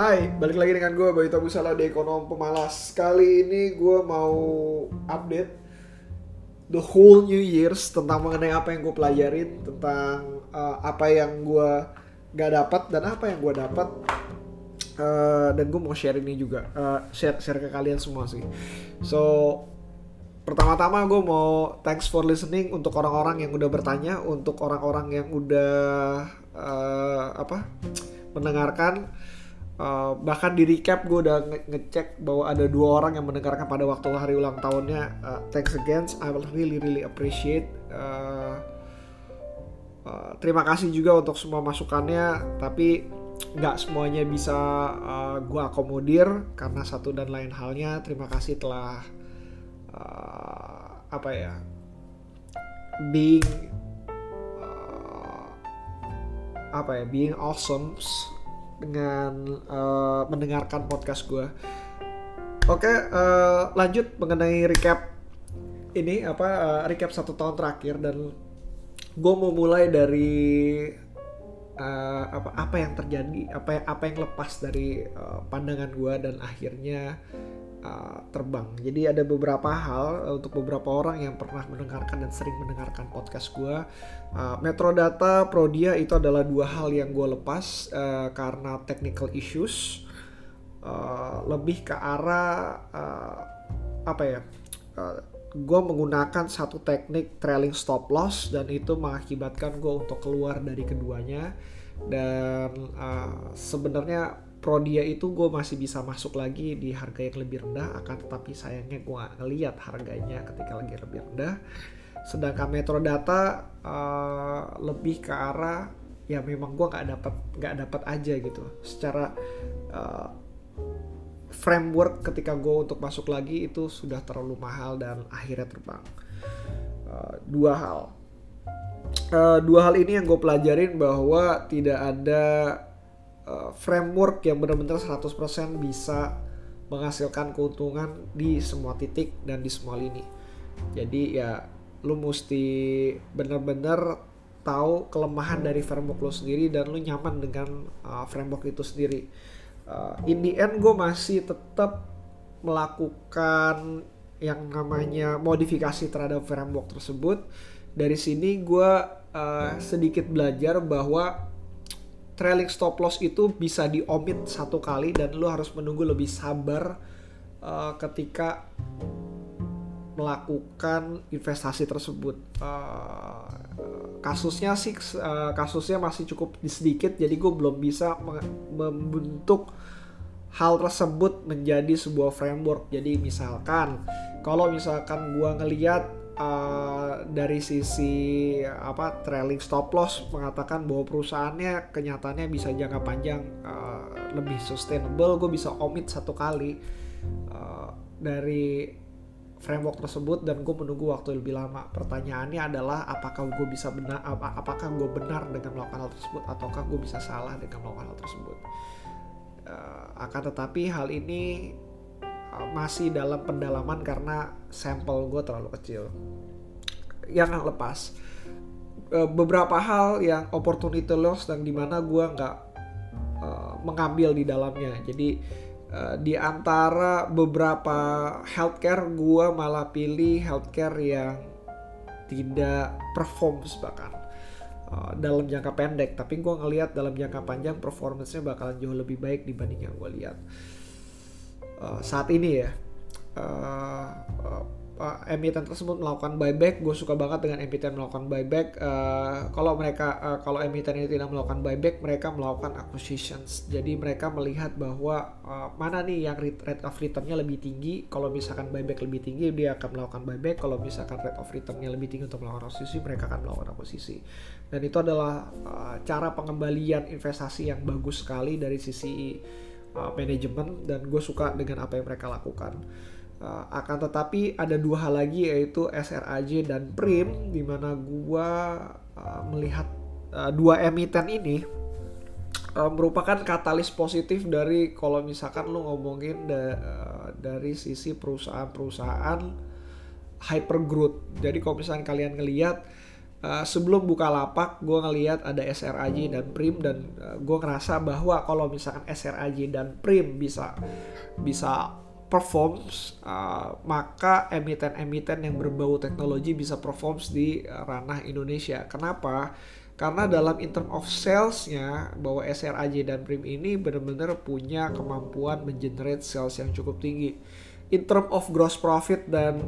Hai, balik lagi dengan gue Bayu Tabusala di Ekonom Pemalas. Kali ini gue mau update The whole New Year's Tentang mengenai apa yang gue pelajarin Tentang uh, apa yang gue gak dapat Dan apa yang gue dapat. Uh, Dan gue mau share ini juga uh, share, share ke kalian semua sih. So Pertama-tama gue mau thanks for listening untuk orang-orang yang udah bertanya, untuk orang-orang yang udah uh, apa mendengarkan Uh, bahkan di recap gue udah nge ngecek bahwa ada dua orang yang mendengarkan pada waktu hari ulang tahunnya. Uh, thanks again, I will really really appreciate. Uh, uh, terima kasih juga untuk semua masukannya, tapi nggak semuanya bisa uh, gue akomodir karena satu dan lain halnya. Terima kasih telah uh, apa ya being uh, apa ya being awesome dengan uh, mendengarkan podcast gue. Oke, uh, lanjut mengenai recap ini apa uh, recap satu tahun terakhir dan gue mau mulai dari uh, apa apa yang terjadi apa apa yang lepas dari uh, pandangan gue dan akhirnya uh, terbang. Jadi ada beberapa hal uh, untuk beberapa orang yang pernah mendengarkan dan sering mendengarkan podcast gue. Uh, Metrodata, Prodia itu adalah dua hal yang gue lepas uh, karena technical issues. Uh, lebih ke arah uh, apa ya? Uh, gue menggunakan satu teknik trailing stop loss dan itu mengakibatkan gue untuk keluar dari keduanya dan uh, sebenarnya Prodia itu gue masih bisa masuk lagi di harga yang lebih rendah akan tetapi sayangnya gue ngeliat harganya ketika lagi lebih rendah. Sedangkan Metro Data uh, lebih ke arah ya memang gue nggak dapat nggak dapat aja gitu. Secara uh, framework ketika gue untuk masuk lagi itu sudah terlalu mahal dan akhirnya terbang. Uh, dua hal. Uh, dua hal ini yang gue pelajarin bahwa tidak ada uh, framework yang benar-benar 100% bisa menghasilkan keuntungan di semua titik dan di semua lini. Jadi ya lu mesti benar-benar tahu kelemahan dari framework lu sendiri dan lu nyaman dengan uh, framework itu sendiri. Uh, in the end gue masih tetap melakukan yang namanya modifikasi terhadap framework tersebut. Dari sini gue uh, sedikit belajar bahwa trailing stop loss itu bisa di omit satu kali dan lu harus menunggu lebih sabar uh, ketika melakukan investasi tersebut. Uh, kasusnya sih uh, kasusnya masih cukup sedikit jadi gue belum bisa membentuk hal tersebut menjadi sebuah framework. Jadi misalkan kalau misalkan gue ngeliat uh, dari sisi apa trailing stop loss mengatakan bahwa perusahaannya kenyataannya bisa jangka panjang uh, lebih sustainable. Gue bisa omit satu kali uh, dari framework tersebut dan gue menunggu waktu lebih lama. Pertanyaannya adalah apakah gue bisa benar ap apakah gue benar dengan melakukan hal tersebut ataukah gue bisa salah dengan melakukan hal tersebut? Akan tetapi hal ini masih dalam pendalaman karena sampel gue terlalu kecil. Yang lepas. Uh, beberapa hal yang opportunity loss dan di mana gue nggak uh, mengambil di dalamnya. Jadi uh, di antara beberapa healthcare gue malah pilih healthcare yang tidak performs bahkan uh, dalam jangka pendek. Tapi gue ngelihat dalam jangka panjang performance-nya bakalan jauh lebih baik dibanding yang gue lihat uh, saat ini ya uh, uh, uh, emiten tersebut melakukan buyback. Gue suka banget dengan emiten melakukan buyback. Uh, kalau mereka uh, kalau emiten ini tidak melakukan buyback mereka melakukan acquisitions. Jadi mereka melihat bahwa uh, mana nih yang rate of returnnya lebih tinggi. Kalau misalkan buyback lebih tinggi dia akan melakukan buyback. Kalau misalkan rate of returnnya lebih tinggi untuk melakukan akuisisi mereka akan melakukan akuisisi dan itu adalah uh, cara pengembalian investasi yang bagus sekali dari sisi uh, manajemen dan gue suka dengan apa yang mereka lakukan. Uh, akan tetapi ada dua hal lagi yaitu SRAJ dan Prim di mana gue uh, melihat uh, dua emiten ini uh, merupakan katalis positif dari kalau misalkan lu ngomongin da, uh, dari sisi perusahaan-perusahaan hyper growth. Jadi kalau misalkan kalian ngelihat uh, sebelum buka lapak gue ngelihat ada SRAJ dan Prim dan uh, gue ngerasa bahwa kalau misalkan SRAJ dan Prim bisa bisa performs uh, maka emiten-emiten yang berbau teknologi bisa performs di ranah Indonesia. Kenapa? Karena dalam in term of salesnya bahwa SRAJ dan Prim ini benar-benar punya kemampuan mengenerate sales yang cukup tinggi. In term of gross profit dan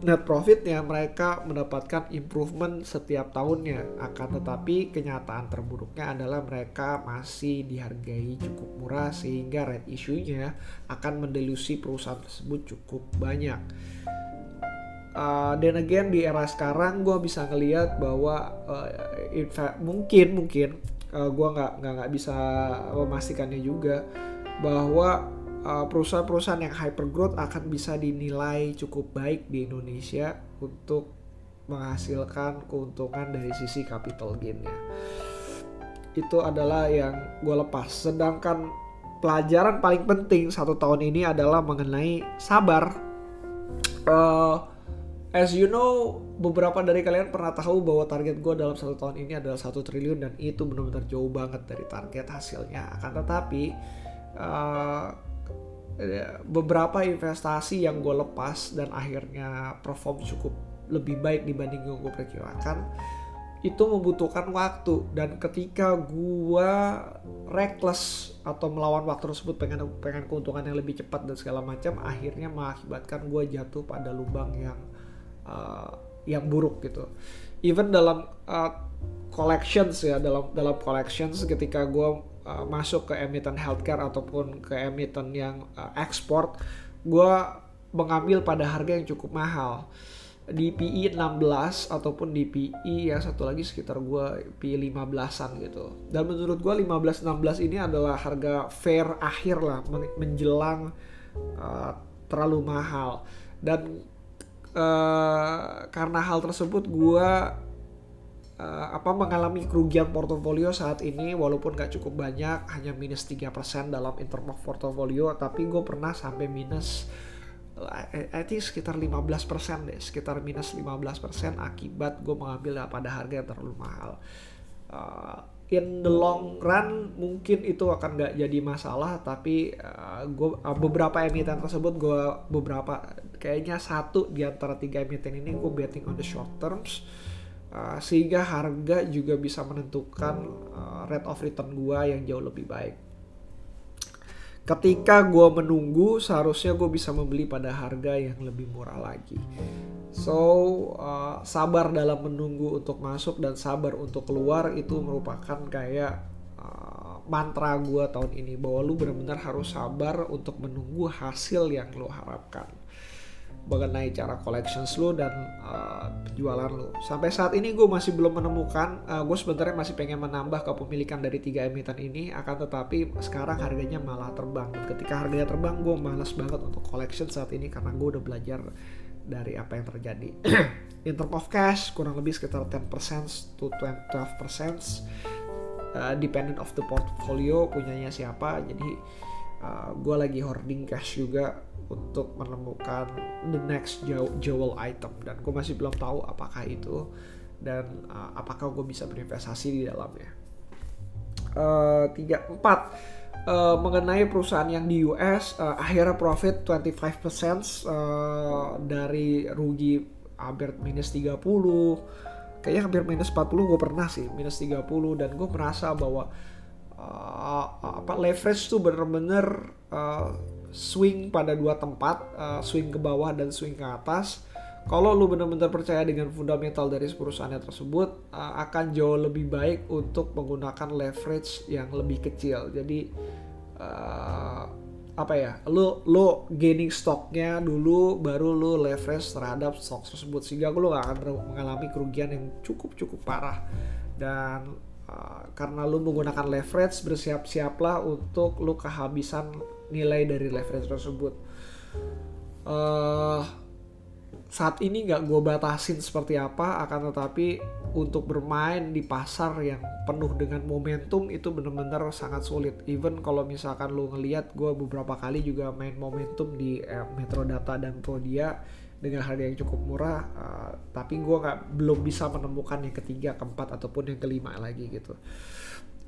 net profitnya mereka mendapatkan improvement setiap tahunnya. Akan tetapi kenyataan terburuknya adalah mereka masih dihargai cukup murah sehingga red issue-nya akan mendelusi perusahaan tersebut cukup banyak. Uh, again di era sekarang gue bisa ngelihat bahwa uh, fact, mungkin mungkin uh, gue nggak nggak bisa memastikannya juga bahwa perusahaan-perusahaan yang hyper growth akan bisa dinilai cukup baik di Indonesia untuk menghasilkan keuntungan dari sisi capital gainnya. Itu adalah yang gue lepas. Sedangkan pelajaran paling penting satu tahun ini adalah mengenai sabar. Uh, as you know, beberapa dari kalian pernah tahu bahwa target gue dalam satu tahun ini adalah satu triliun dan itu benar-benar jauh banget dari target hasilnya. Akan tetapi uh, beberapa investasi yang gue lepas dan akhirnya perform cukup lebih baik dibanding yang gue perkirakan itu membutuhkan waktu. Dan ketika gue reckless atau melawan waktu tersebut pengen pengen keuntungan yang lebih cepat dan segala macam akhirnya mengakibatkan gue jatuh pada lubang yang uh, yang buruk gitu. Even dalam uh, collections ya dalam dalam collections ketika gue uh, masuk ke emiten healthcare ataupun ke emiten yang uh, ekspor, gue mengambil pada harga yang cukup mahal. Di PI 16 ataupun di PI yang satu lagi sekitar gue PI 15-an gitu. Dan menurut gue 15-16 ini adalah harga fair akhir lah menjelang uh, terlalu mahal. Dan uh, karena hal tersebut gue uh, apa mengalami kerugian portofolio saat ini walaupun gak cukup banyak hanya minus 3% dalam in portofolio tapi gue pernah sampai minus I think sekitar 15% deh sekitar minus 15% akibat gue mengambil pada harga yang terlalu mahal. Uh, in the long run mungkin itu akan gak jadi masalah tapi uh, gua, uh, beberapa emiten tersebut gue beberapa kayaknya satu di antara tiga emiten ini gue betting on the short terms Uh, sehingga harga juga bisa menentukan uh, rate of return gua yang jauh lebih baik. Ketika gua menunggu, seharusnya gue bisa membeli pada harga yang lebih murah lagi. So uh, sabar dalam menunggu untuk masuk dan sabar untuk keluar itu merupakan kayak mantra gua tahun ini bahwa lu benar-benar harus sabar untuk menunggu hasil yang lo harapkan mengenai cara collections lo dan uh, penjualan lo. Sampai saat ini gue masih belum menemukan, uh, gue sebenarnya masih pengen menambah kepemilikan dari tiga emiten ini, akan tetapi sekarang harganya malah terbang. Dan ketika harganya terbang, gue malas banget untuk collection saat ini karena gue udah belajar dari apa yang terjadi. In term of cash, kurang lebih sekitar 10% to 12% uh, dependent of the portfolio punyanya siapa. Jadi uh, gue lagi hoarding cash juga untuk menemukan the next jewel item. Dan gue masih belum tahu apakah itu dan uh, apakah gue bisa berinvestasi di dalamnya. Uh, tiga empat. Uh, mengenai perusahaan yang di US uh, akhirnya profit 25% uh, dari rugi hampir minus 30 kayaknya hampir minus 40 gue pernah sih minus 30 dan gue merasa bahwa uh, apa leverage tuh bener-bener uh, swing pada dua tempat, uh, swing ke bawah dan swing ke atas. Kalau lu benar-benar percaya dengan fundamental dari perusahaannya tersebut, uh, akan jauh lebih baik untuk menggunakan leverage yang lebih kecil. Jadi uh, apa ya, lu lu gaining stoknya dulu, baru lu leverage terhadap stok tersebut sehingga lu gak akan mengalami kerugian yang cukup cukup parah. Dan karena lu menggunakan leverage, bersiap-siaplah untuk lu kehabisan nilai dari leverage tersebut. Uh, saat ini nggak gue batasin seperti apa, akan tetapi untuk bermain di pasar yang penuh dengan momentum itu benar-benar sangat sulit. Even kalau misalkan lo ngeliat gue beberapa kali juga main momentum di eh, Metrodata dan Prodia, dengan harga yang cukup murah uh, tapi gue nggak belum bisa menemukan yang ketiga keempat ataupun yang kelima lagi gitu.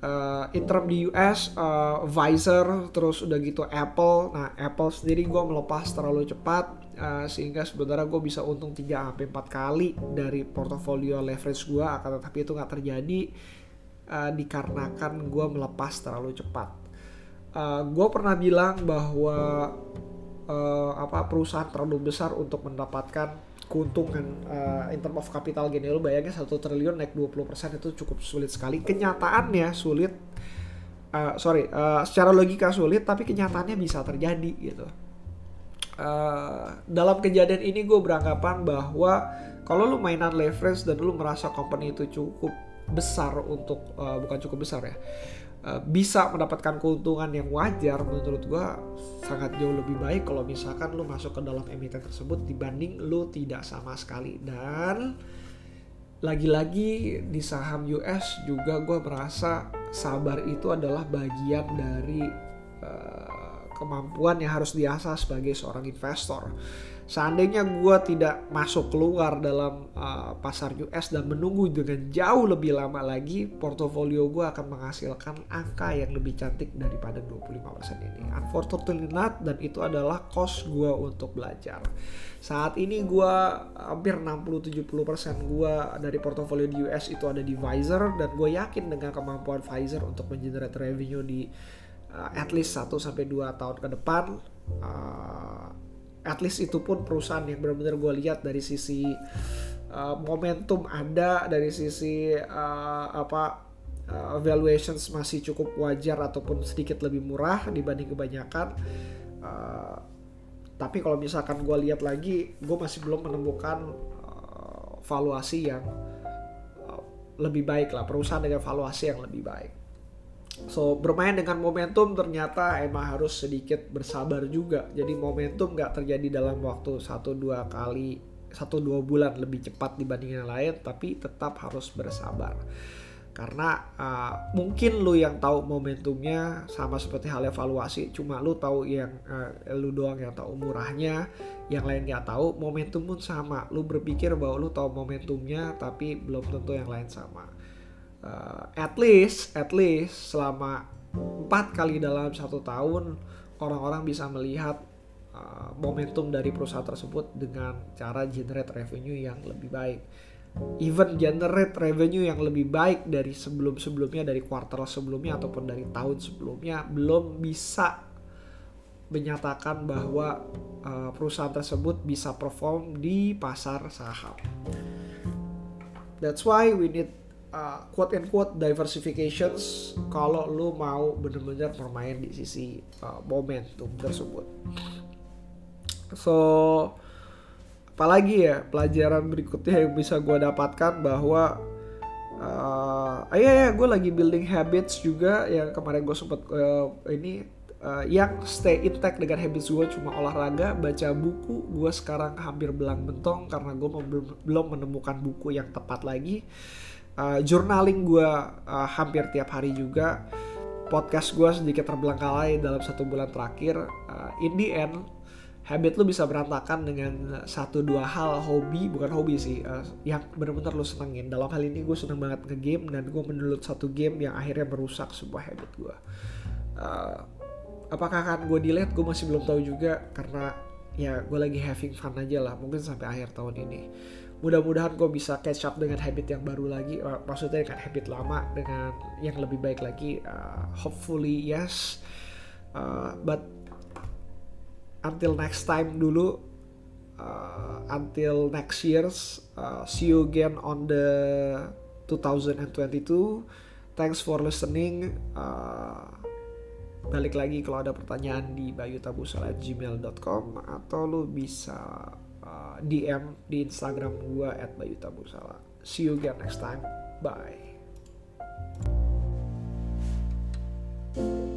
Uh, in di US uh, Visor terus udah gitu Apple. Nah Apple sendiri gue melepas terlalu cepat uh, sehingga sebenarnya gue bisa untung 3 sampai 4 kali dari portofolio leverage gue akan tetapi itu nggak terjadi uh, dikarenakan gue melepas terlalu cepat. Uh, gue pernah bilang bahwa uh, apa perusahaan terlalu besar untuk mendapatkan keuntungan uh, in term of capital gain. Lu bayangin satu triliun naik 20% itu cukup sulit sekali. Kenyataannya sulit uh, sorry uh, secara logika sulit tapi kenyataannya bisa terjadi gitu. Uh, dalam kejadian ini gue beranggapan bahwa kalau lu mainan leverage dan lu merasa company itu cukup besar untuk uh, bukan cukup besar ya Eh, bisa mendapatkan keuntungan yang wajar menurut gua sangat jauh lebih baik kalau misalkan lu masuk ke dalam emiten tersebut dibanding lu tidak sama sekali. Dan lagi-lagi di saham US juga gue merasa sabar itu adalah bagian dari uh, kemampuan yang harus diasah sebagai seorang investor seandainya gue tidak masuk keluar dalam uh, pasar US dan menunggu dengan jauh lebih lama lagi, portofolio gue akan menghasilkan angka yang lebih cantik daripada 25% ini. Unfortunately not, dan itu adalah cost gue untuk belajar. Saat ini gue hampir 60-70% gue dari portofolio di US itu ada di Pfizer dan gue yakin dengan kemampuan Pfizer untuk mengenerate revenue di uh, at least 1-2 tahun ke depan uh, at least itu pun perusahaan yang benar-benar gue lihat dari sisi uh, momentum ada dari sisi uh, apa uh, valuations masih cukup wajar ataupun sedikit lebih murah dibanding kebanyakan. Uh, tapi kalau misalkan gue lihat lagi gue masih belum menemukan uh, valuasi yang uh, lebih baik lah perusahaan dengan valuasi yang lebih baik So bermain dengan momentum ternyata emang harus sedikit bersabar juga. Jadi momentum nggak terjadi dalam waktu satu dua kali satu dua bulan lebih cepat dibanding yang lain, tapi tetap harus bersabar. Karena uh, mungkin lu yang tahu momentumnya sama seperti hal evaluasi, cuma lu tahu yang uh, lu doang yang tahu murahnya, yang lain nggak tahu. Momentum pun sama. Lu berpikir bahwa lu tahu momentumnya, tapi belum tentu yang lain sama uh, at least at least selama empat kali dalam satu tahun orang-orang bisa melihat uh, momentum dari perusahaan tersebut dengan cara generate revenue yang lebih baik even generate revenue yang lebih baik dari sebelum-sebelumnya dari kuartal sebelumnya ataupun dari tahun sebelumnya belum bisa menyatakan bahwa uh, perusahaan tersebut bisa perform di pasar saham. That's why we need uh, quote and quote diversifications kalau lu mau bener-bener bermain di sisi uh, momentum tersebut. So apalagi ya pelajaran berikutnya yang bisa gue dapatkan bahwa uh, ya ya gue lagi building habits juga yang kemarin gue sempat uh, ini uh, yang stay intact dengan habits gue cuma olahraga baca buku gue sekarang hampir belang bentong karena gue belum belum menemukan buku yang tepat lagi journaling gue uh, hampir tiap hari juga. Podcast gue sedikit terbelangkalai dalam satu bulan terakhir. Uh, in the end habit lu bisa berantakan dengan satu dua hal. Hobi bukan hobi sih uh, yang benar-benar lu senengin. Dalam hal ini gue seneng banget ngegame dan gue mendownload satu game yang akhirnya merusak sebuah habit gue uh, apakah akan gue delete? Gue masih belum tahu juga karena ya gue lagi having fun aja lah mungkin sampai akhir tahun ini mudah-mudahan gue bisa catch up dengan habit yang baru lagi maksudnya dengan habit lama dengan yang lebih baik lagi uh, hopefully yes. Uh, but until next time dulu uh, until next years uh, see you again on the 2022 thanks for listening. Uh, balik lagi kalau ada pertanyaan di bayutabusala@gmail.com atau lu bisa Uh, DM di Instagram gua at Bayu Tabusala. See you again next time. Bye. thank you